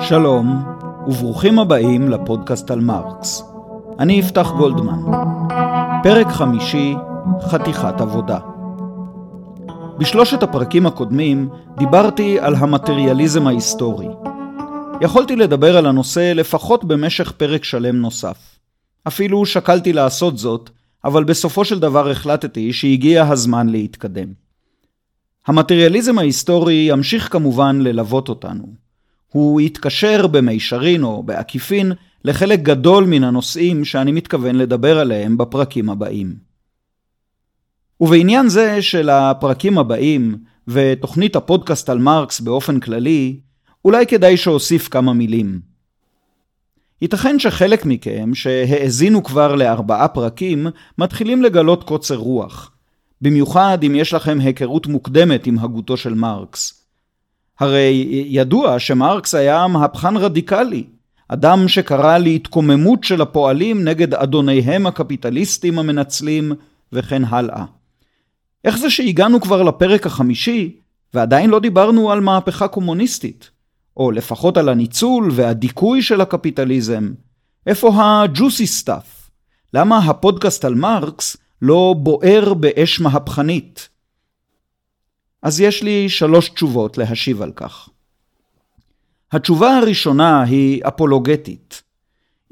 שלום, וברוכים הבאים לפודקאסט על מרקס. אני יפתח גולדמן. פרק חמישי, חתיכת עבודה. בשלושת הפרקים הקודמים דיברתי על המטריאליזם ההיסטורי. יכולתי לדבר על הנושא לפחות במשך פרק שלם נוסף. אפילו שקלתי לעשות זאת, אבל בסופו של דבר החלטתי שהגיע הזמן להתקדם. המטריאליזם ההיסטורי ימשיך כמובן ללוות אותנו. הוא יתקשר במישרין או בעקיפין לחלק גדול מן הנושאים שאני מתכוון לדבר עליהם בפרקים הבאים. ובעניין זה של הפרקים הבאים, ותוכנית הפודקאסט על מרקס באופן כללי, אולי כדאי שאוסיף כמה מילים. ייתכן שחלק מכם, שהאזינו כבר לארבעה פרקים, מתחילים לגלות קוצר רוח. במיוחד אם יש לכם היכרות מוקדמת עם הגותו של מרקס. הרי ידוע שמרקס היה מהפכן רדיקלי, אדם שקרא להתקוממות של הפועלים נגד אדוניהם הקפיטליסטים המנצלים, וכן הלאה. איך זה שהגענו כבר לפרק החמישי, ועדיין לא דיברנו על מהפכה קומוניסטית? או לפחות על הניצול והדיכוי של הקפיטליזם. איפה ה-juicy stuff? למה הפודקאסט על מרקס לא בוער באש מהפכנית? אז יש לי שלוש תשובות להשיב על כך. התשובה הראשונה היא אפולוגטית.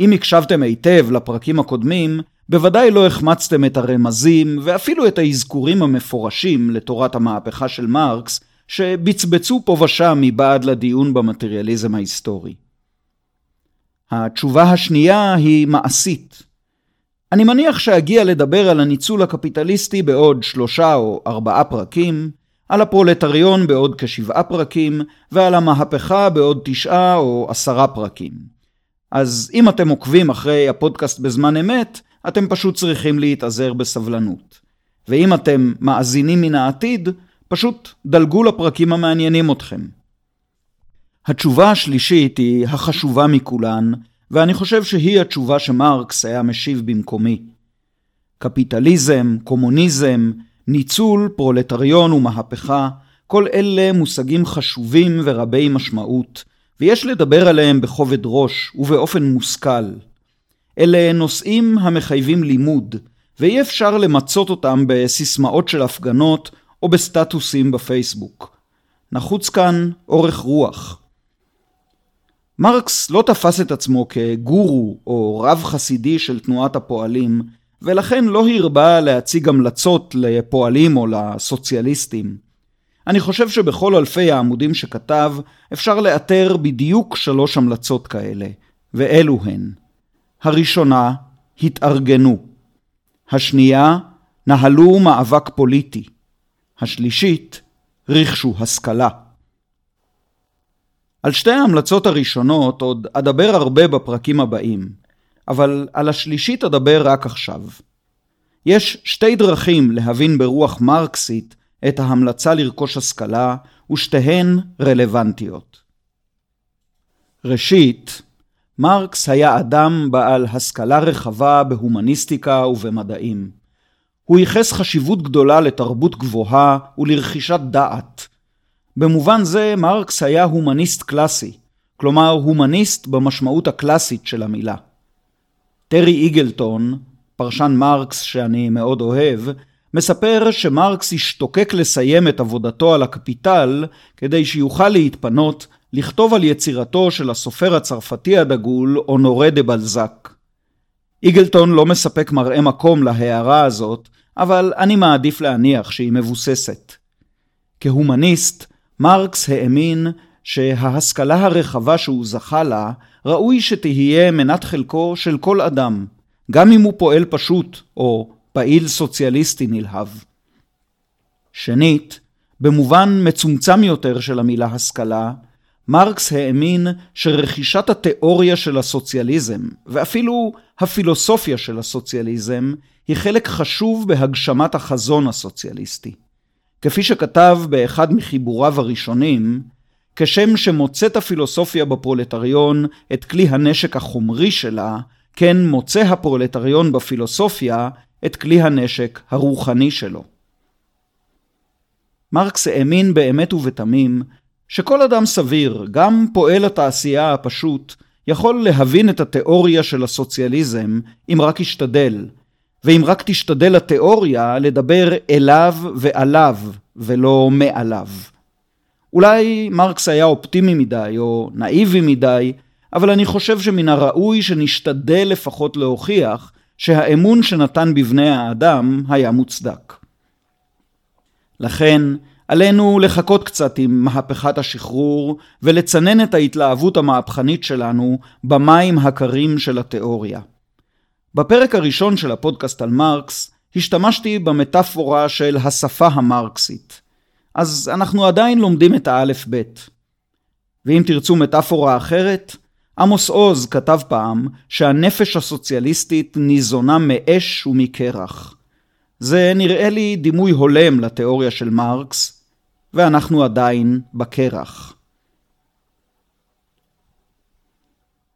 אם הקשבתם היטב לפרקים הקודמים, בוודאי לא החמצתם את הרמזים ואפילו את האזכורים המפורשים לתורת המהפכה של מרקס שבצבצו פה ושם מבעד לדיון במטריאליזם ההיסטורי. התשובה השנייה היא מעשית. אני מניח שאגיע לדבר על הניצול הקפיטליסטי בעוד שלושה או ארבעה פרקים, על הפרולטריון בעוד כשבעה פרקים, ועל המהפכה בעוד תשעה או עשרה פרקים. אז אם אתם עוקבים אחרי הפודקאסט בזמן אמת, אתם פשוט צריכים להתאזר בסבלנות. ואם אתם מאזינים מן העתיד, פשוט דלגו לפרקים המעניינים אתכם. התשובה השלישית היא החשובה מכולן, ואני חושב שהיא התשובה שמרקס היה משיב במקומי. קפיטליזם, קומוניזם, ניצול, פרולטריון ומהפכה, כל אלה מושגים חשובים ורבי משמעות, ויש לדבר עליהם בכובד ראש ובאופן מושכל. אלה נושאים המחייבים לימוד, ואי אפשר למצות אותם בסיסמאות של הפגנות או בסטטוסים בפייסבוק. נחוץ כאן אורך רוח. מרקס לא תפס את עצמו כגורו או רב חסידי של תנועת הפועלים, ולכן לא הרבה להציג המלצות לפועלים או לסוציאליסטים. אני חושב שבכל אלפי העמודים שכתב אפשר לאתר בדיוק שלוש המלצות כאלה, ואלו הן. הראשונה, התארגנו. השנייה, נהלו מאבק פוליטי. השלישית, רכשו השכלה. על שתי ההמלצות הראשונות עוד אדבר הרבה בפרקים הבאים, אבל על השלישית אדבר רק עכשיו. יש שתי דרכים להבין ברוח מרקסית את ההמלצה לרכוש השכלה, ושתיהן רלוונטיות. ראשית, מרקס היה אדם בעל השכלה רחבה בהומניסטיקה ובמדעים. הוא ייחס חשיבות גדולה לתרבות גבוהה ולרכישת דעת. במובן זה מרקס היה הומניסט קלאסי, כלומר הומניסט במשמעות הקלאסית של המילה. טרי איגלטון, פרשן מרקס שאני מאוד אוהב, מספר שמרקס השתוקק לסיים את עבודתו על הקפיטל כדי שיוכל להתפנות לכתוב על יצירתו של הסופר הצרפתי הדגול אונורי דה בלזק. איגלטון לא מספק מראה מקום להערה הזאת, אבל אני מעדיף להניח שהיא מבוססת. כהומניסט, מרקס האמין שההשכלה הרחבה שהוא זכה לה, ראוי שתהיה מנת חלקו של כל אדם, גם אם הוא פועל פשוט או פעיל סוציאליסטי נלהב. שנית, במובן מצומצם יותר של המילה השכלה, מרקס האמין שרכישת התיאוריה של הסוציאליזם, ואפילו הפילוסופיה של הסוציאליזם, היא חלק חשוב בהגשמת החזון הסוציאליסטי. כפי שכתב באחד מחיבוריו הראשונים, כשם שמוצאת הפילוסופיה בפרולטריון את כלי הנשק החומרי שלה, כן מוצא הפרולטריון בפילוסופיה את כלי הנשק הרוחני שלו. מרקס האמין באמת ובתמים שכל אדם סביר, גם פועל התעשייה הפשוט, יכול להבין את התיאוריה של הסוציאליזם אם רק ישתדל, ואם רק תשתדל התיאוריה לדבר אליו ועליו ולא מעליו. אולי מרקס היה אופטימי מדי או נאיבי מדי, אבל אני חושב שמן הראוי שנשתדל לפחות להוכיח שהאמון שנתן בבני האדם היה מוצדק. לכן, עלינו לחכות קצת עם מהפכת השחרור ולצנן את ההתלהבות המהפכנית שלנו במים הקרים של התיאוריה. בפרק הראשון של הפודקאסט על מרקס השתמשתי במטאפורה של השפה המרקסית. אז אנחנו עדיין לומדים את האלף-בית. ואם תרצו מטאפורה אחרת, עמוס עוז כתב פעם שהנפש הסוציאליסטית ניזונה מאש ומקרח. זה נראה לי דימוי הולם לתיאוריה של מרקס, ואנחנו עדיין בקרח.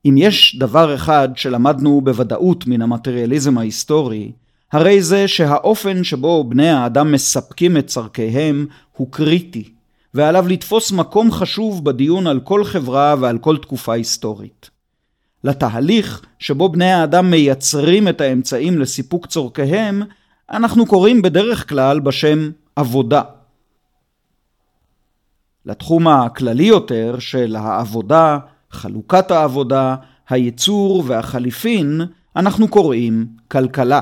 אם יש דבר אחד שלמדנו בוודאות מן המטריאליזם ההיסטורי, הרי זה שהאופן שבו בני האדם מספקים את צורכיהם הוא קריטי, ועליו לתפוס מקום חשוב בדיון על כל חברה ועל כל תקופה היסטורית. לתהליך שבו בני האדם מייצרים את האמצעים לסיפוק צורכיהם, אנחנו קוראים בדרך כלל בשם עבודה. לתחום הכללי יותר של העבודה, חלוקת העבודה, הייצור והחליפין, אנחנו קוראים כלכלה.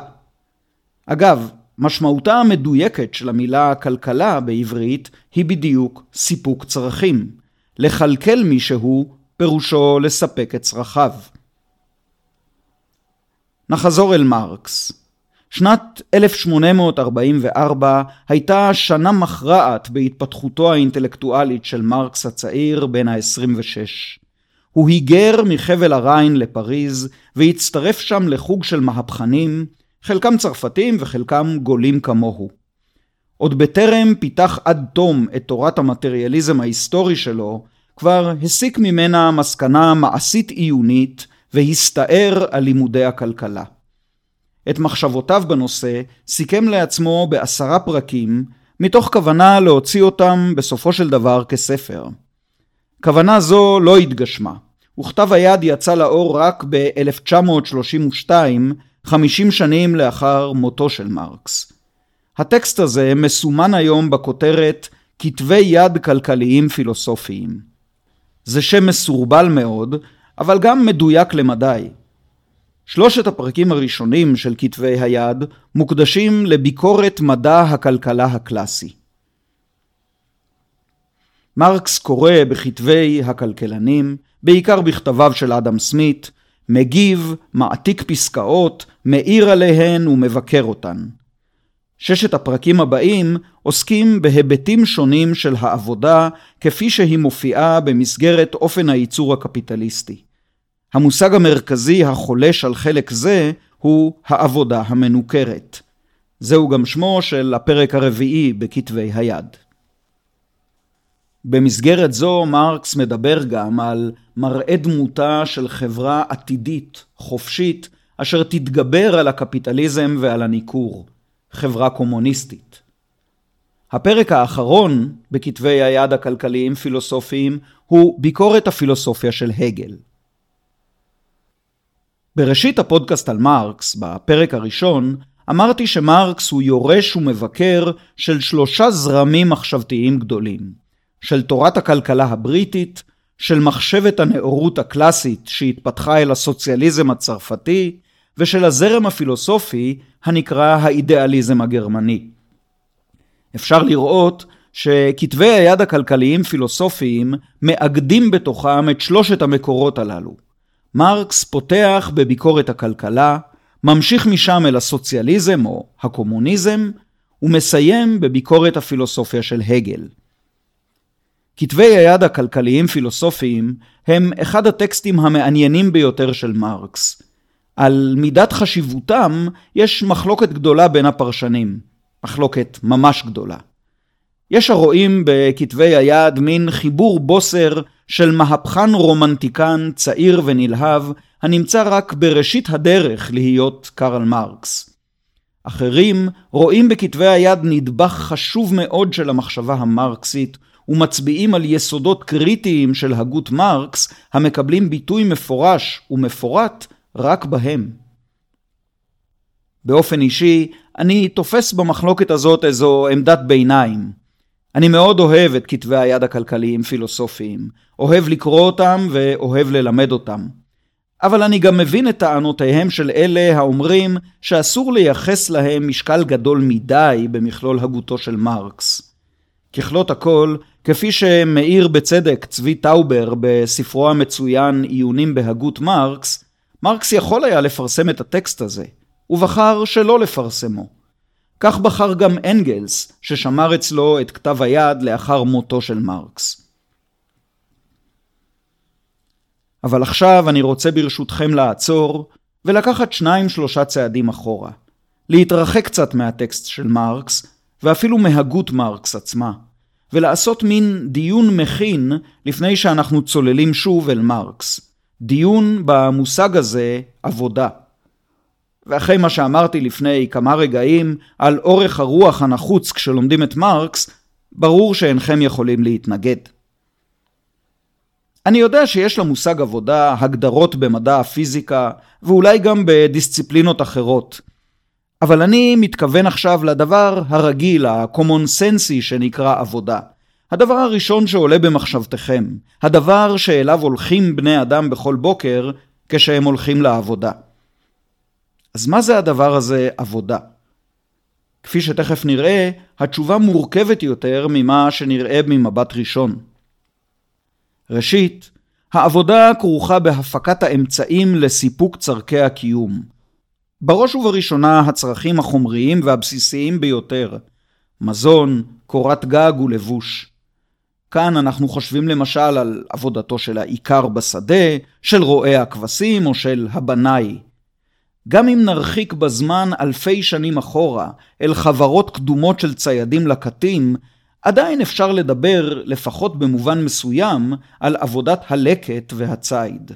אגב, משמעותה המדויקת של המילה כלכלה בעברית היא בדיוק סיפוק צרכים. לכלכל מישהו פירושו לספק את צרכיו. נחזור אל מרקס. שנת 1844 הייתה שנה מכרעת בהתפתחותו האינטלקטואלית של מרקס הצעיר בן ה-26. הוא היגר מחבל הריין לפריז והצטרף שם לחוג של מהפכנים, חלקם צרפתים וחלקם גולים כמוהו. עוד בטרם פיתח עד תום את תורת המטריאליזם ההיסטורי שלו, כבר הסיק ממנה מסקנה מעשית עיונית והסתער על לימודי הכלכלה. את מחשבותיו בנושא סיכם לעצמו בעשרה פרקים, מתוך כוונה להוציא אותם בסופו של דבר כספר. כוונה זו לא התגשמה, וכתב היד יצא לאור רק ב-1932, 50 שנים לאחר מותו של מרקס. הטקסט הזה מסומן היום בכותרת כתבי יד כלכליים פילוסופיים. זה שם מסורבל מאוד, אבל גם מדויק למדי. שלושת הפרקים הראשונים של כתבי היד מוקדשים לביקורת מדע הכלכלה הקלאסי. מרקס קורא בכתבי הכלכלנים, בעיקר בכתביו של אדם סמית, מגיב, מעתיק פסקאות, מאיר עליהן ומבקר אותן. ששת הפרקים הבאים עוסקים בהיבטים שונים של העבודה כפי שהיא מופיעה במסגרת אופן הייצור הקפיטליסטי. המושג המרכזי החולש על חלק זה הוא העבודה המנוכרת. זהו גם שמו של הפרק הרביעי בכתבי היד. במסגרת זו מרקס מדבר גם על מראה דמותה של חברה עתידית, חופשית, אשר תתגבר על הקפיטליזם ועל הניכור, חברה קומוניסטית. הפרק האחרון בכתבי היד הכלכליים פילוסופיים הוא ביקורת הפילוסופיה של הגל. בראשית הפודקאסט על מרקס, בפרק הראשון, אמרתי שמרקס הוא יורש ומבקר של שלושה זרמים מחשבתיים גדולים, של תורת הכלכלה הבריטית, של מחשבת הנאורות הקלאסית שהתפתחה אל הסוציאליזם הצרפתי, ושל הזרם הפילוסופי הנקרא האידיאליזם הגרמני. אפשר לראות שכתבי היד הכלכליים פילוסופיים מאגדים בתוכם את שלושת המקורות הללו. מרקס פותח בביקורת הכלכלה, ממשיך משם אל הסוציאליזם או הקומוניזם, ומסיים בביקורת הפילוסופיה של הגל. כתבי היד הכלכליים פילוסופיים הם אחד הטקסטים המעניינים ביותר של מרקס. על מידת חשיבותם יש מחלוקת גדולה בין הפרשנים, מחלוקת ממש גדולה. יש הרואים בכתבי היד מין חיבור בוסר של מהפכן רומנטיקן צעיר ונלהב, הנמצא רק בראשית הדרך להיות קרל מרקס. אחרים רואים בכתבי היד נדבך חשוב מאוד של המחשבה המרקסית, ומצביעים על יסודות קריטיים של הגות מרקס, המקבלים ביטוי מפורש ומפורט רק בהם. באופן אישי, אני תופס במחלוקת הזאת איזו עמדת ביניים. אני מאוד אוהב את כתבי היד הכלכליים-פילוסופיים, אוהב לקרוא אותם ואוהב ללמד אותם. אבל אני גם מבין את טענותיהם של אלה האומרים שאסור לייחס להם משקל גדול מדי במכלול הגותו של מרקס. ככלות הכל, כפי שמאיר בצדק צבי טאובר בספרו המצוין עיונים בהגות מרקס, מרקס יכול היה לפרסם את הטקסט הזה, ובחר שלא לפרסמו. כך בחר גם אנגלס, ששמר אצלו את כתב היד לאחר מותו של מרקס. אבל עכשיו אני רוצה ברשותכם לעצור ולקחת שניים שלושה צעדים אחורה. להתרחק קצת מהטקסט של מרקס, ואפילו מהגות מרקס עצמה, ולעשות מין דיון מכין לפני שאנחנו צוללים שוב אל מרקס. דיון במושג הזה עבודה. ואחרי מה שאמרתי לפני כמה רגעים על אורך הרוח הנחוץ כשלומדים את מרקס, ברור שאינכם יכולים להתנגד. אני יודע שיש למושג עבודה הגדרות במדע הפיזיקה, ואולי גם בדיסציפלינות אחרות. אבל אני מתכוון עכשיו לדבר הרגיל, sense שנקרא עבודה. הדבר הראשון שעולה במחשבתכם, הדבר שאליו הולכים בני אדם בכל בוקר כשהם הולכים לעבודה. אז מה זה הדבר הזה עבודה? כפי שתכף נראה, התשובה מורכבת יותר ממה שנראה ממבט ראשון. ראשית, העבודה כרוכה בהפקת האמצעים לסיפוק צורכי הקיום. בראש ובראשונה הצרכים החומריים והבסיסיים ביותר, מזון, קורת גג ולבוש. כאן אנחנו חושבים למשל על עבודתו של העיקר בשדה, של רועי הכבשים או של הבנאי. גם אם נרחיק בזמן אלפי שנים אחורה אל חברות קדומות של ציידים לקטים, עדיין אפשר לדבר, לפחות במובן מסוים, על עבודת הלקט והציד.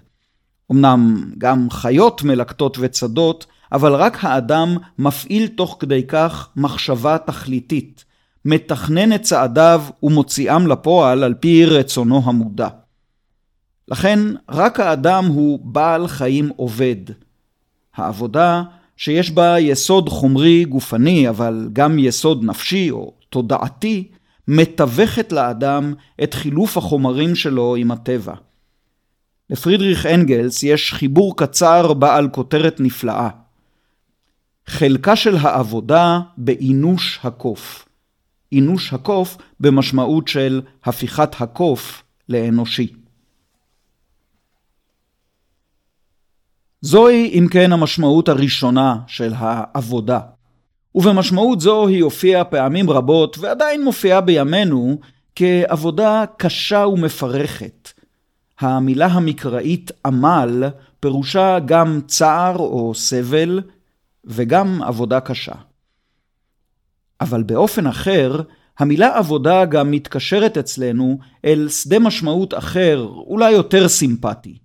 אמנם גם חיות מלקטות וצדות, אבל רק האדם מפעיל תוך כדי כך מחשבה תכליתית, מתכנן את צעדיו ומוציאם לפועל על פי רצונו המודע. לכן רק האדם הוא בעל חיים עובד. העבודה שיש בה יסוד חומרי גופני, אבל גם יסוד נפשי או תודעתי, מתווכת לאדם את חילוף החומרים שלו עם הטבע. לפרידריך אנגלס יש חיבור קצר בעל כותרת נפלאה. חלקה של העבודה באינוש הקוף. אינוש הקוף במשמעות של הפיכת הקוף לאנושי. זוהי אם כן המשמעות הראשונה של העבודה. ובמשמעות זו היא הופיעה פעמים רבות, ועדיין מופיעה בימינו, כעבודה קשה ומפרכת. המילה המקראית עמל פירושה גם צער או סבל, וגם עבודה קשה. אבל באופן אחר, המילה עבודה גם מתקשרת אצלנו אל שדה משמעות אחר, אולי יותר סימפטי.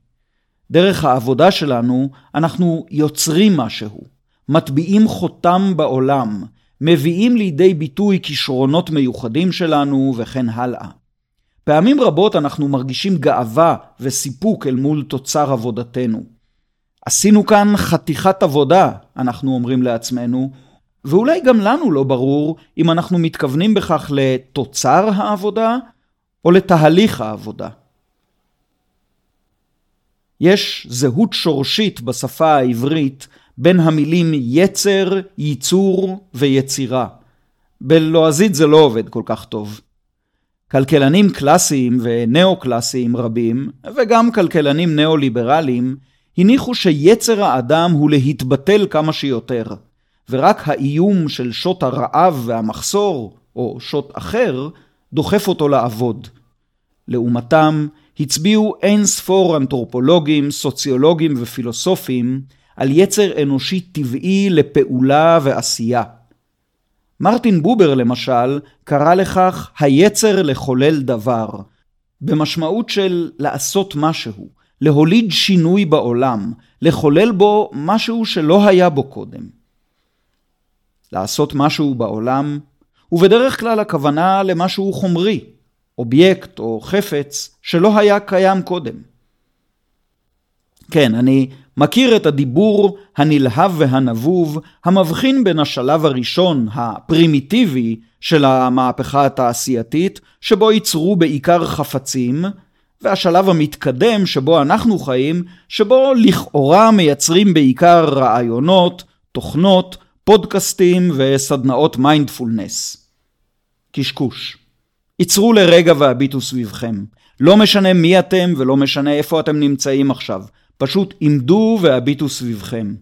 דרך העבודה שלנו אנחנו יוצרים משהו. מטביעים חותם בעולם, מביאים לידי ביטוי כישרונות מיוחדים שלנו וכן הלאה. פעמים רבות אנחנו מרגישים גאווה וסיפוק אל מול תוצר עבודתנו. עשינו כאן חתיכת עבודה, אנחנו אומרים לעצמנו, ואולי גם לנו לא ברור אם אנחנו מתכוונים בכך לתוצר העבודה או לתהליך העבודה. יש זהות שורשית בשפה העברית בין המילים יצר, ייצור ויצירה. בלועזית זה לא עובד כל כך טוב. כלכלנים קלאסיים ונאו-קלאסיים רבים, וגם כלכלנים ניאו-ליברליים, הניחו שיצר האדם הוא להתבטל כמה שיותר, ורק האיום של שוט הרעב והמחסור, או שוט אחר, דוחף אותו לעבוד. לעומתם, הצביעו אין ספור אנתרופולוגים, סוציולוגים ופילוסופים על יצר אנושי טבעי לפעולה ועשייה. מרטין בובר למשל קרא לכך היצר לחולל דבר, במשמעות של לעשות משהו, להוליד שינוי בעולם, לחולל בו משהו שלא היה בו קודם. לעשות משהו בעולם, ובדרך כלל הכוונה למשהו חומרי, אובייקט או חפץ שלא היה קיים קודם. כן, אני מכיר את הדיבור הנלהב והנבוב המבחין בין השלב הראשון, הפרימיטיבי, של המהפכה התעשייתית, שבו ייצרו בעיקר חפצים, והשלב המתקדם שבו אנחנו חיים, שבו לכאורה מייצרים בעיקר רעיונות, תוכנות, פודקאסטים וסדנאות מיינדפולנס. קשקוש. ייצרו לרגע והביטו סביבכם. לא משנה מי אתם ולא משנה איפה אתם נמצאים עכשיו. פשוט עמדו והביטו סביבכם.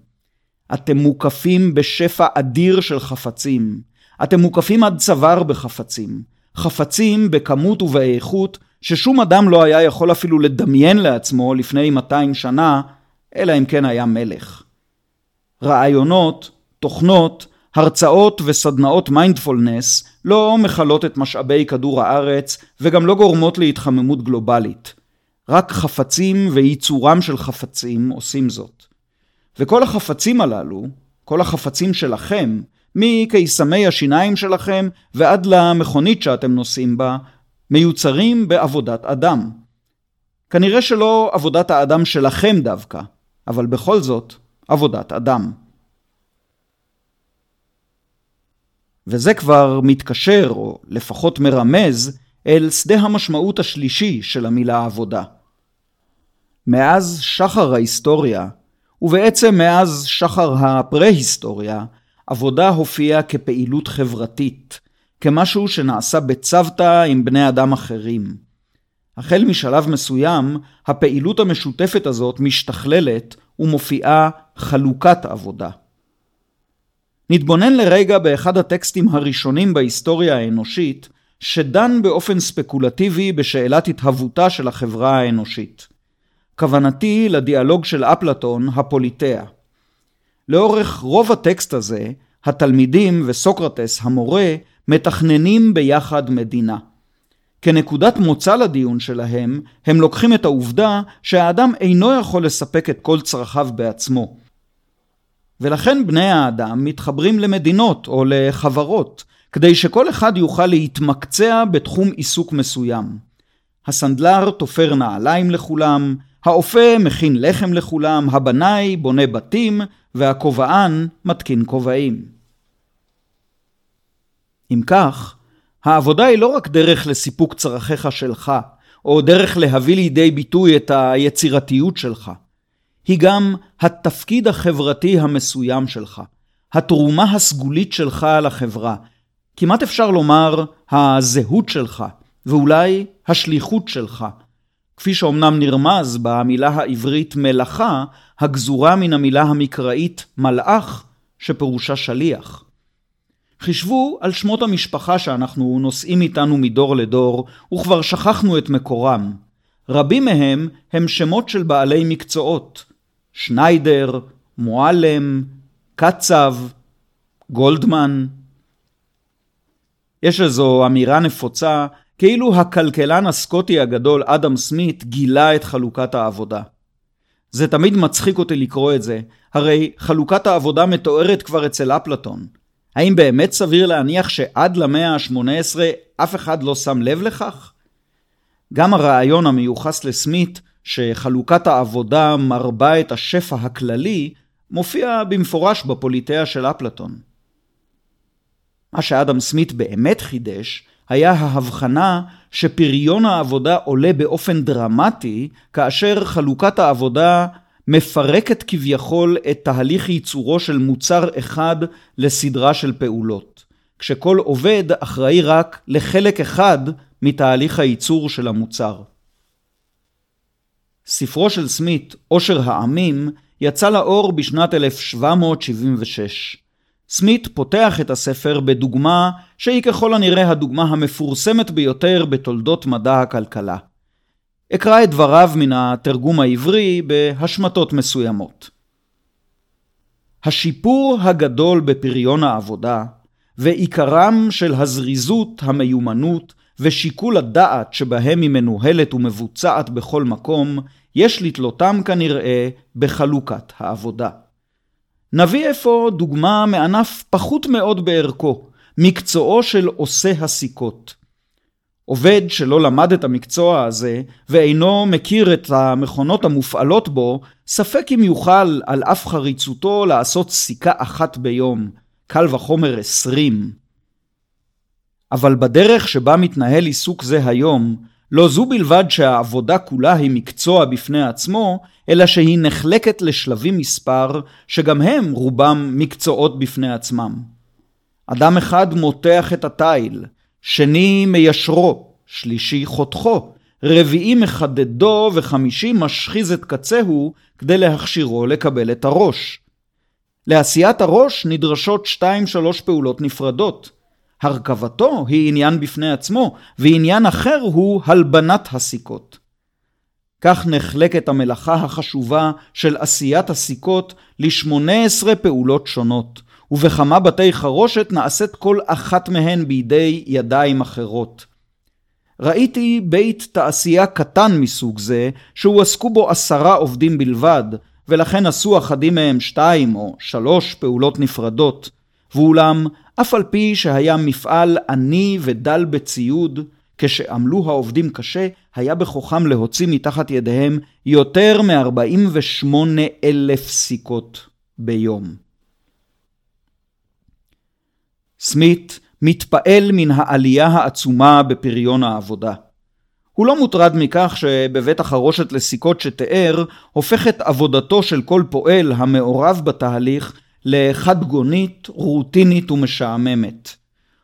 אתם מוקפים בשפע אדיר של חפצים. אתם מוקפים עד צוואר בחפצים. חפצים בכמות ובאיכות ששום אדם לא היה יכול אפילו לדמיין לעצמו לפני 200 שנה, אלא אם כן היה מלך. רעיונות, תוכנות, הרצאות וסדנאות מיינדפולנס לא מכלות את משאבי כדור הארץ וגם לא גורמות להתחממות גלובלית. רק חפצים וייצורם של חפצים עושים זאת. וכל החפצים הללו, כל החפצים שלכם, מקיסמי השיניים שלכם ועד למכונית שאתם נוסעים בה, מיוצרים בעבודת אדם. כנראה שלא עבודת האדם שלכם דווקא, אבל בכל זאת, עבודת אדם. וזה כבר מתקשר, או לפחות מרמז, אל שדה המשמעות השלישי של המילה עבודה. מאז שחר ההיסטוריה, ובעצם מאז שחר הפרה-היסטוריה, עבודה הופיעה כפעילות חברתית, כמשהו שנעשה בצוותא עם בני אדם אחרים. החל משלב מסוים, הפעילות המשותפת הזאת משתכללת ומופיעה חלוקת עבודה. נתבונן לרגע באחד הטקסטים הראשונים בהיסטוריה האנושית, שדן באופן ספקולטיבי בשאלת התהוותה של החברה האנושית. כוונתי לדיאלוג של אפלטון, הפוליטאה. לאורך רוב הטקסט הזה, התלמידים וסוקרטס המורה מתכננים ביחד מדינה. כנקודת מוצא לדיון שלהם, הם לוקחים את העובדה שהאדם אינו יכול לספק את כל צרכיו בעצמו. ולכן בני האדם מתחברים למדינות או לחברות, כדי שכל אחד יוכל להתמקצע בתחום עיסוק מסוים. הסנדלר תופר נעליים לכולם, האופה מכין לחם לכולם, הבנאי בונה בתים, והכובען מתקין כובעים. אם כך, העבודה היא לא רק דרך לסיפוק צרכיך שלך, או דרך להביא לידי ביטוי את היצירתיות שלך. היא גם התפקיד החברתי המסוים שלך, התרומה הסגולית שלך לחברה. כמעט אפשר לומר הזהות שלך, ואולי השליחות שלך. כפי שאומנם נרמז במילה העברית מלאכה, הגזורה מן המילה המקראית מלאך, שפירושה שליח. חישבו על שמות המשפחה שאנחנו נושאים איתנו מדור לדור, וכבר שכחנו את מקורם. רבים מהם הם שמות של בעלי מקצועות. שניידר, מועלם, קצב, גולדמן. יש איזו אמירה נפוצה כאילו הכלכלן הסקוטי הגדול אדם סמית גילה את חלוקת העבודה. זה תמיד מצחיק אותי לקרוא את זה, הרי חלוקת העבודה מתוארת כבר אצל אפלטון. האם באמת סביר להניח שעד למאה ה-18 אף אחד לא שם לב לכך? גם הרעיון המיוחס לסמית, שחלוקת העבודה מרבה את השפע הכללי, מופיע במפורש בפוליטאה של אפלטון. מה שאדם סמית באמת חידש, היה ההבחנה שפריון העבודה עולה באופן דרמטי, כאשר חלוקת העבודה מפרקת כביכול את תהליך ייצורו של מוצר אחד לסדרה של פעולות, כשכל עובד אחראי רק לחלק אחד מתהליך הייצור של המוצר. ספרו של סמית, עושר העמים, יצא לאור בשנת 1776. סמית פותח את הספר בדוגמה שהיא ככל הנראה הדוגמה המפורסמת ביותר בתולדות מדע הכלכלה. אקרא את דבריו מן התרגום העברי בהשמטות מסוימות. השיפור הגדול בפריון העבודה ועיקרם של הזריזות, המיומנות ושיקול הדעת שבהם היא מנוהלת ומבוצעת בכל מקום, יש לתלותם כנראה בחלוקת העבודה. נביא אפוא דוגמה מענף פחות מאוד בערכו, מקצועו של עושה הסיכות. עובד שלא למד את המקצוע הזה ואינו מכיר את המכונות המופעלות בו, ספק אם יוכל על אף חריצותו לעשות סיכה אחת ביום, קל וחומר עשרים. אבל בדרך שבה מתנהל עיסוק זה היום, לא זו בלבד שהעבודה כולה היא מקצוע בפני עצמו, אלא שהיא נחלקת לשלבים מספר, שגם הם רובם מקצועות בפני עצמם. אדם אחד מותח את התיל, שני מיישרו, שלישי חותכו, רביעי מחדדו וחמישי משחיז את קצהו כדי להכשירו לקבל את הראש. לעשיית הראש נדרשות שתיים שלוש פעולות נפרדות. הרכבתו היא עניין בפני עצמו, ועניין אחר הוא הלבנת הסיכות. כך נחלקת המלאכה החשובה של עשיית הסיכות לשמונה עשרה פעולות שונות, ובכמה בתי חרושת נעשית כל אחת מהן בידי ידיים אחרות. ראיתי בית תעשייה קטן מסוג זה, שהועסקו בו עשרה עובדים בלבד, ולכן עשו אחדים מהם שתיים או שלוש פעולות נפרדות, ואולם, אף על פי שהיה מפעל עני ודל בציוד, כשעמלו העובדים קשה, היה בכוחם להוציא מתחת ידיהם יותר מ-48 אלף סיכות ביום. סמית מתפעל מן העלייה העצומה בפריון העבודה. הוא לא מוטרד מכך שבבית החרושת לסיכות שתיאר, הופכת עבודתו של כל פועל המעורב בתהליך לחד-גונית, רוטינית ומשעממת.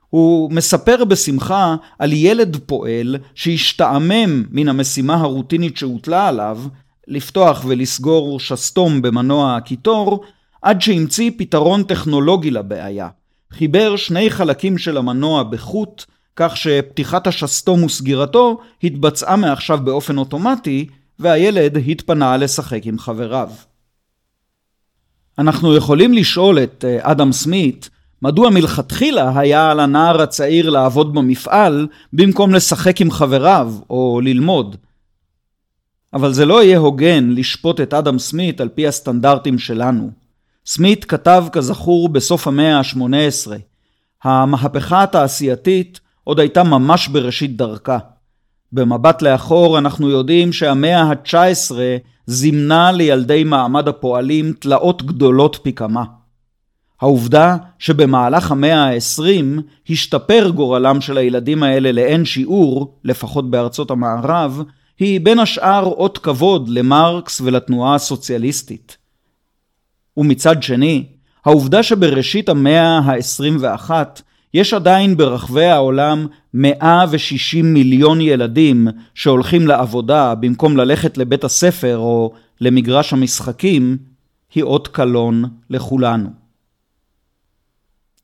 הוא מספר בשמחה על ילד פועל שהשתעמם מן המשימה הרוטינית שהוטלה עליו, לפתוח ולסגור שסתום במנוע הקיטור, עד שהמציא פתרון טכנולוגי לבעיה. חיבר שני חלקים של המנוע בחוט, כך שפתיחת השסתום וסגירתו התבצעה מעכשיו באופן אוטומטי, והילד התפנה לשחק עם חבריו. אנחנו יכולים לשאול את אה, אדם סמית, מדוע מלכתחילה היה על הנער הצעיר לעבוד במפעל במקום לשחק עם חבריו או ללמוד? אבל זה לא יהיה הוגן לשפוט את אדם סמית על פי הסטנדרטים שלנו. סמית כתב כזכור בסוף המאה ה-18. המהפכה התעשייתית עוד הייתה ממש בראשית דרכה. במבט לאחור אנחנו יודעים שהמאה ה-19 זימנה לילדי מעמד הפועלים תלאות גדולות פי כמה. העובדה שבמהלך המאה ה-20 השתפר גורלם של הילדים האלה לאין שיעור, לפחות בארצות המערב, היא בין השאר אות כבוד למרקס ולתנועה הסוציאליסטית. ומצד שני, העובדה שבראשית המאה ה-21 יש עדיין ברחבי העולם 160 מיליון ילדים שהולכים לעבודה במקום ללכת לבית הספר או למגרש המשחקים, היא אות קלון לכולנו.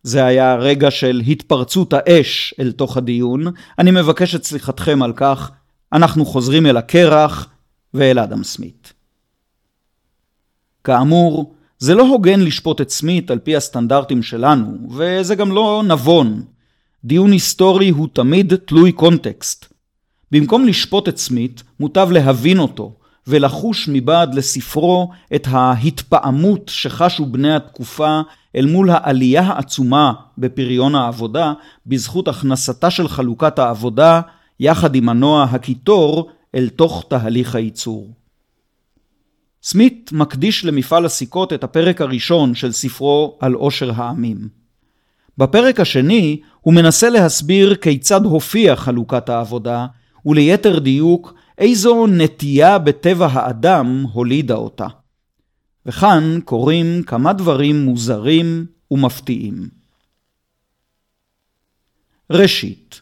זה היה רגע של התפרצות האש אל תוך הדיון. אני מבקש את סליחתכם על כך. אנחנו חוזרים אל הקרח ואל אדם סמית. כאמור, זה לא הוגן לשפוט את סמית על פי הסטנדרטים שלנו, וזה גם לא נבון. דיון היסטורי הוא תמיד תלוי קונטקסט. במקום לשפוט את סמית, מוטב להבין אותו, ולחוש מבעד לספרו את ההתפעמות שחשו בני התקופה אל מול העלייה העצומה בפריון העבודה, בזכות הכנסתה של חלוקת העבודה, יחד עם מנוע הקיטור, אל תוך תהליך הייצור. סמית מקדיש למפעל הסיכות את הפרק הראשון של ספרו על עושר העמים. בפרק השני הוא מנסה להסביר כיצד הופיעה חלוקת העבודה, וליתר דיוק, איזו נטייה בטבע האדם הולידה אותה. וכאן קורים כמה דברים מוזרים ומפתיעים. ראשית,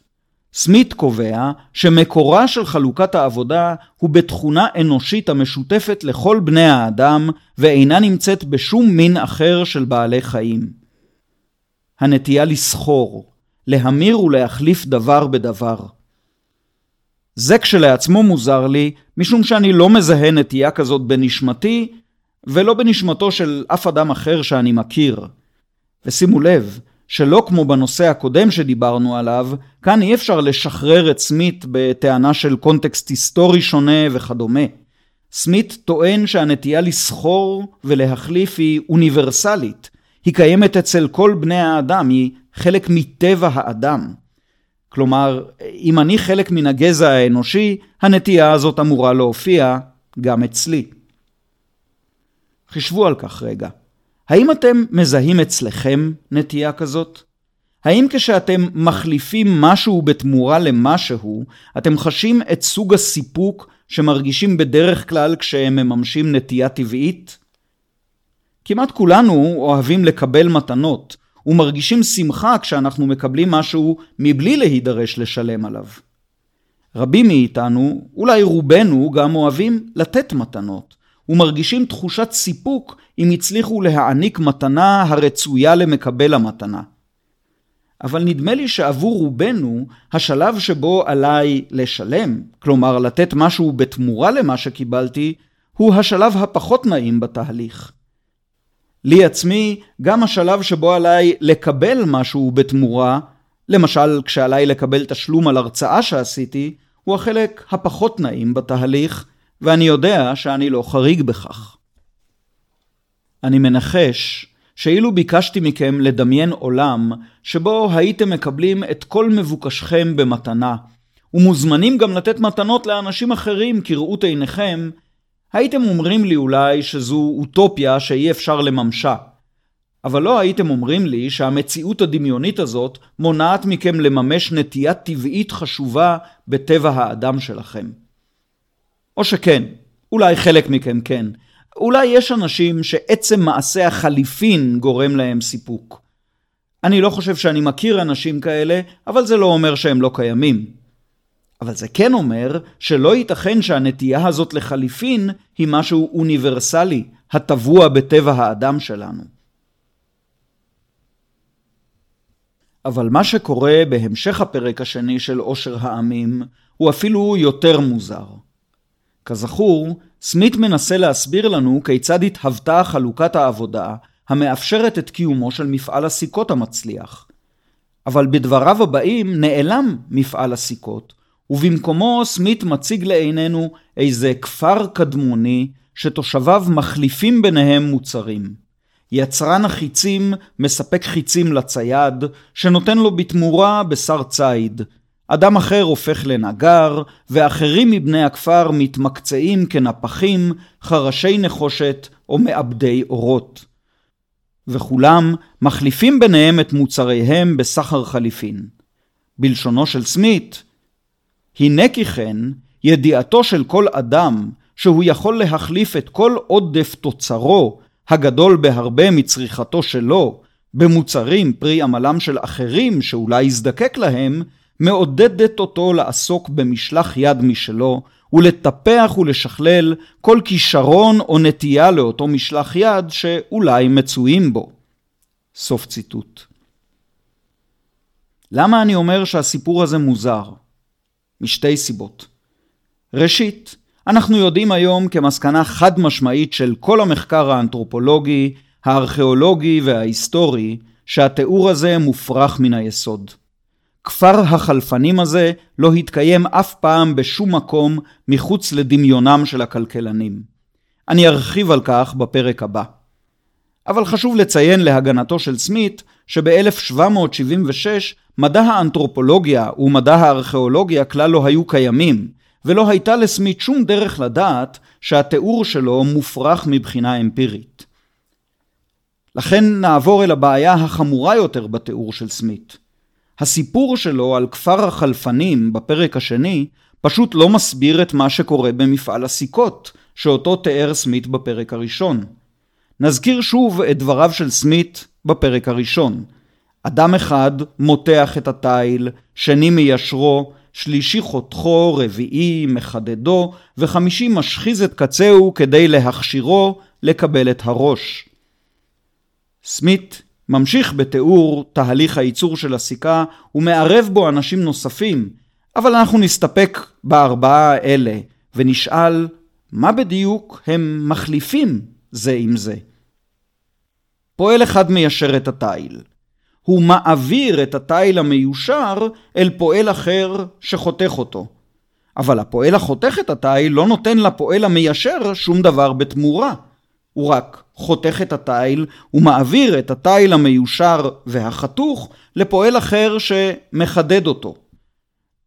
סמית קובע שמקורה של חלוקת העבודה הוא בתכונה אנושית המשותפת לכל בני האדם ואינה נמצאת בשום מין אחר של בעלי חיים. הנטייה לסחור, להמיר ולהחליף דבר בדבר. זה כשלעצמו מוזר לי, משום שאני לא מזהה נטייה כזאת בנשמתי, ולא בנשמתו של אף אדם אחר שאני מכיר. ושימו לב, שלא כמו בנושא הקודם שדיברנו עליו, כאן אי אפשר לשחרר את סמית בטענה של קונטקסט היסטורי שונה וכדומה. סמית טוען שהנטייה לסחור ולהחליף היא אוניברסלית. היא קיימת אצל כל בני האדם, היא חלק מטבע האדם. כלומר, אם אני חלק מן הגזע האנושי, הנטייה הזאת אמורה להופיע גם אצלי. חישבו על כך רגע. האם אתם מזהים אצלכם נטייה כזאת? האם כשאתם מחליפים משהו בתמורה למשהו, אתם חשים את סוג הסיפוק שמרגישים בדרך כלל כשהם מממשים נטייה טבעית? כמעט כולנו אוהבים לקבל מתנות, ומרגישים שמחה כשאנחנו מקבלים משהו מבלי להידרש לשלם עליו. רבים מאיתנו, אולי רובנו, גם אוהבים לתת מתנות, ומרגישים תחושת סיפוק אם הצליחו להעניק מתנה הרצויה למקבל המתנה. אבל נדמה לי שעבור רובנו, השלב שבו עליי לשלם, כלומר לתת משהו בתמורה למה שקיבלתי, הוא השלב הפחות נעים בתהליך. לי עצמי, גם השלב שבו עליי לקבל משהו בתמורה, למשל כשעליי לקבל תשלום על הרצאה שעשיתי, הוא החלק הפחות נעים בתהליך, ואני יודע שאני לא חריג בכך. אני מנחש שאילו ביקשתי מכם לדמיין עולם שבו הייתם מקבלים את כל מבוקשכם במתנה, ומוזמנים גם לתת מתנות לאנשים אחרים כראות עיניכם, הייתם אומרים לי אולי שזו אוטופיה שאי אפשר לממשה. אבל לא הייתם אומרים לי שהמציאות הדמיונית הזאת מונעת מכם לממש נטייה טבעית חשובה בטבע האדם שלכם. או שכן, אולי חלק מכם כן. אולי יש אנשים שעצם מעשה החליפין גורם להם סיפוק. אני לא חושב שאני מכיר אנשים כאלה, אבל זה לא אומר שהם לא קיימים. אבל זה כן אומר שלא ייתכן שהנטייה הזאת לחליפין היא משהו אוניברסלי, הטבוע בטבע האדם שלנו. אבל מה שקורה בהמשך הפרק השני של עושר העמים הוא אפילו יותר מוזר. כזכור, סמית מנסה להסביר לנו כיצד התהוותה חלוקת העבודה המאפשרת את קיומו של מפעל הסיכות המצליח. אבל בדבריו הבאים נעלם מפעל הסיכות, ובמקומו סמית מציג לעינינו איזה כפר קדמוני שתושביו מחליפים ביניהם מוצרים. יצרן החיצים מספק חיצים לצייד, שנותן לו בתמורה בשר ציד. אדם אחר הופך לנגר, ואחרים מבני הכפר מתמקצעים כנפחים, חרשי נחושת או מעבדי אורות. וכולם מחליפים ביניהם את מוצריהם בסחר חליפין. בלשונו של סמית, הנה כי כן, ידיעתו של כל אדם שהוא יכול להחליף את כל עודף תוצרו, הגדול בהרבה מצריכתו שלו, במוצרים פרי עמלם של אחרים שאולי יזדקק להם, מעודדת אותו לעסוק במשלח יד משלו, ולטפח ולשכלל כל כישרון או נטייה לאותו משלח יד שאולי מצויים בו. סוף ציטוט. למה אני אומר שהסיפור הזה מוזר? משתי סיבות. ראשית, אנחנו יודעים היום כמסקנה חד משמעית של כל המחקר האנתרופולוגי, הארכיאולוגי וההיסטורי, שהתיאור הזה מופרך מן היסוד. כפר החלפנים הזה לא התקיים אף פעם בשום מקום מחוץ לדמיונם של הכלכלנים. אני ארחיב על כך בפרק הבא. אבל חשוב לציין להגנתו של סמית שב-1776 מדע האנתרופולוגיה ומדע הארכיאולוגיה כלל לא היו קיימים, ולא הייתה לסמית שום דרך לדעת שהתיאור שלו מופרך מבחינה אמפירית. לכן נעבור אל הבעיה החמורה יותר בתיאור של סמית. הסיפור שלו על כפר החלפנים בפרק השני פשוט לא מסביר את מה שקורה במפעל הסיכות, שאותו תיאר סמית בפרק הראשון. נזכיר שוב את דבריו של סמית בפרק הראשון. אדם אחד מותח את התיל, שני מיישרו, שלישי חותכו, רביעי מחדדו, וחמישי משחיז את קצהו כדי להכשירו לקבל את הראש. סמית ממשיך בתיאור תהליך הייצור של הסיכה ומערב בו אנשים נוספים, אבל אנחנו נסתפק בארבעה אלה ונשאל מה בדיוק הם מחליפים זה עם זה. פועל אחד מיישר את התיל. הוא מעביר את התיל המיושר אל פועל אחר שחותך אותו. אבל הפועל החותך את התיל לא נותן לפועל המיישר שום דבר בתמורה. הוא רק חותך את התיל ומעביר את התיל המיושר והחתוך לפועל אחר שמחדד אותו.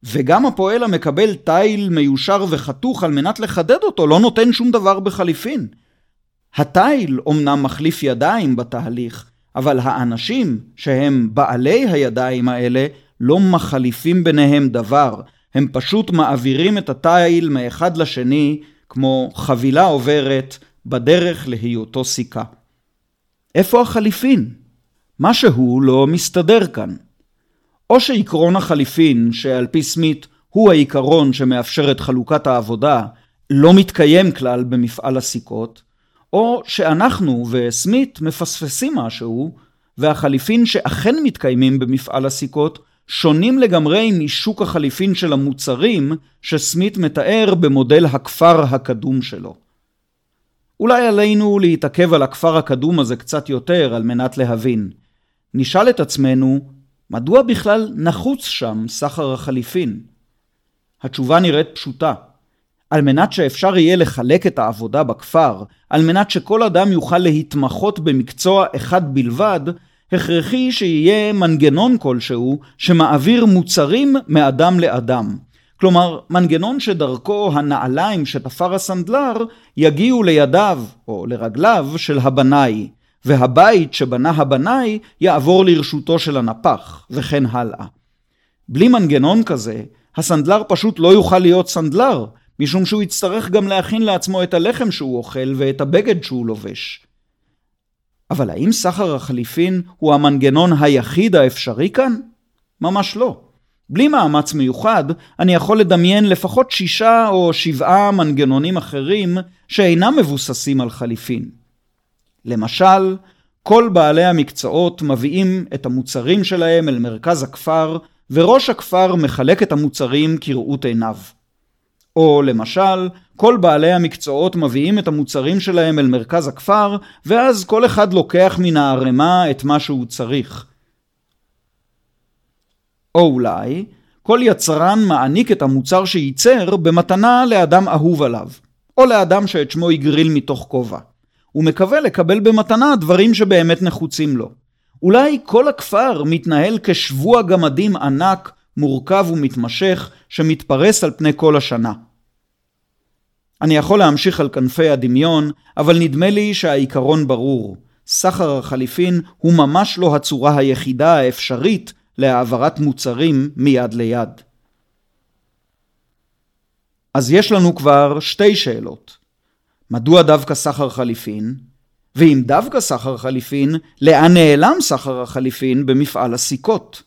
וגם הפועל המקבל תיל מיושר וחתוך על מנת לחדד אותו לא נותן שום דבר בחליפין. התיל אומנם מחליף ידיים בתהליך, אבל האנשים שהם בעלי הידיים האלה לא מחליפים ביניהם דבר, הם פשוט מעבירים את התיל מאחד לשני כמו חבילה עוברת בדרך להיותו סיכה. איפה החליפין? משהו לא מסתדר כאן. או שעקרון החליפין, שעל פי סמית הוא העיקרון שמאפשר את חלוקת העבודה, לא מתקיים כלל במפעל הסיכות, או שאנחנו וסמית מפספסים משהו, והחליפין שאכן מתקיימים במפעל הסיכות שונים לגמרי משוק החליפין של המוצרים שסמית מתאר במודל הכפר הקדום שלו. אולי עלינו להתעכב על הכפר הקדום הזה קצת יותר על מנת להבין. נשאל את עצמנו, מדוע בכלל נחוץ שם סחר החליפין? התשובה נראית פשוטה. על מנת שאפשר יהיה לחלק את העבודה בכפר, על מנת שכל אדם יוכל להתמחות במקצוע אחד בלבד, הכרחי שיהיה מנגנון כלשהו שמעביר מוצרים מאדם לאדם. כלומר, מנגנון שדרכו הנעליים שתפר הסנדלר יגיעו לידיו או לרגליו של הבנאי, והבית שבנה הבנאי יעבור לרשותו של הנפח, וכן הלאה. בלי מנגנון כזה, הסנדלר פשוט לא יוכל להיות סנדלר, משום שהוא יצטרך גם להכין לעצמו את הלחם שהוא אוכל ואת הבגד שהוא לובש. אבל האם סחר החליפין הוא המנגנון היחיד האפשרי כאן? ממש לא. בלי מאמץ מיוחד, אני יכול לדמיין לפחות שישה או שבעה מנגנונים אחרים שאינם מבוססים על חליפין. למשל, כל בעלי המקצועות מביאים את המוצרים שלהם אל מרכז הכפר, וראש הכפר מחלק את המוצרים כראות עיניו. או למשל, כל בעלי המקצועות מביאים את המוצרים שלהם אל מרכז הכפר, ואז כל אחד לוקח מן הערימה את מה שהוא צריך. או אולי, כל יצרן מעניק את המוצר שייצר במתנה לאדם אהוב עליו, או לאדם שאת שמו הגריל מתוך כובע. הוא מקווה לקבל במתנה דברים שבאמת נחוצים לו. אולי כל הכפר מתנהל כשבוע גמדים ענק, מורכב ומתמשך, שמתפרס על פני כל השנה. אני יכול להמשיך על כנפי הדמיון, אבל נדמה לי שהעיקרון ברור. סחר החליפין הוא ממש לא הצורה היחידה האפשרית להעברת מוצרים מיד ליד. אז יש לנו כבר שתי שאלות. מדוע דווקא סחר חליפין? ואם דווקא סחר חליפין, לאן נעלם סחר החליפין במפעל הסיכות?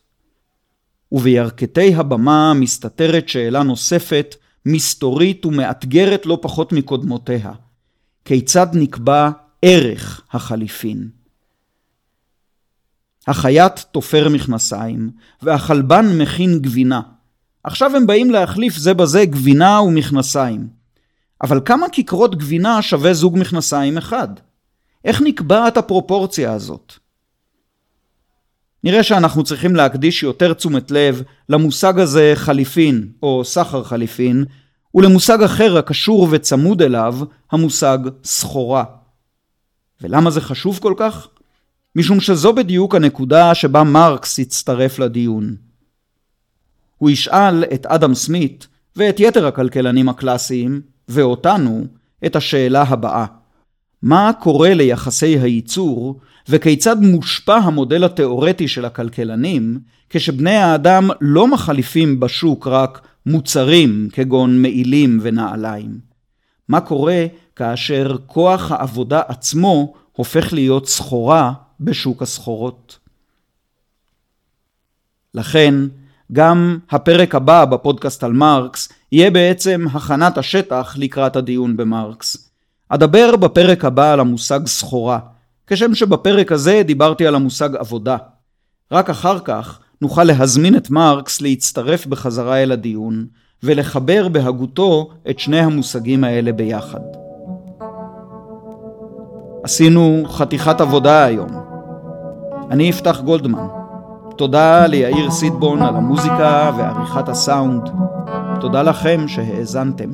ובירכתי הבמה מסתתרת שאלה נוספת מסתורית ומאתגרת לא פחות מקודמותיה. כיצד נקבע ערך החליפין? החייט תופר מכנסיים, והחלבן מכין גבינה. עכשיו הם באים להחליף זה בזה גבינה ומכנסיים. אבל כמה כיכרות גבינה שווה זוג מכנסיים אחד? איך נקבעת הפרופורציה הזאת? נראה שאנחנו צריכים להקדיש יותר תשומת לב למושג הזה חליפין או סחר חליפין, ולמושג אחר הקשור וצמוד אליו, המושג סחורה. ולמה זה חשוב כל כך? משום שזו בדיוק הנקודה שבה מרקס הצטרף לדיון. הוא ישאל את אדם סמית ואת יתר הכלכלנים הקלאסיים, ואותנו, את השאלה הבאה: מה קורה ליחסי הייצור וכיצד מושפע המודל התאורטי של הכלכלנים כשבני האדם לא מחליפים בשוק רק מוצרים כגון מעילים ונעליים? מה קורה כאשר כוח העבודה עצמו הופך להיות סחורה בשוק הסחורות? לכן, גם הפרק הבא בפודקאסט על מרקס יהיה בעצם הכנת השטח לקראת הדיון במרקס. אדבר בפרק הבא על המושג סחורה, כשם שבפרק הזה דיברתי על המושג עבודה. רק אחר כך נוכל להזמין את מרקס להצטרף בחזרה אל הדיון, ולחבר בהגותו את שני המושגים האלה ביחד. עשינו חתיכת עבודה היום. אני אפתח גולדמן. תודה ליאיר סיטבון על המוזיקה ועריכת הסאונד. תודה לכם שהאזנתם.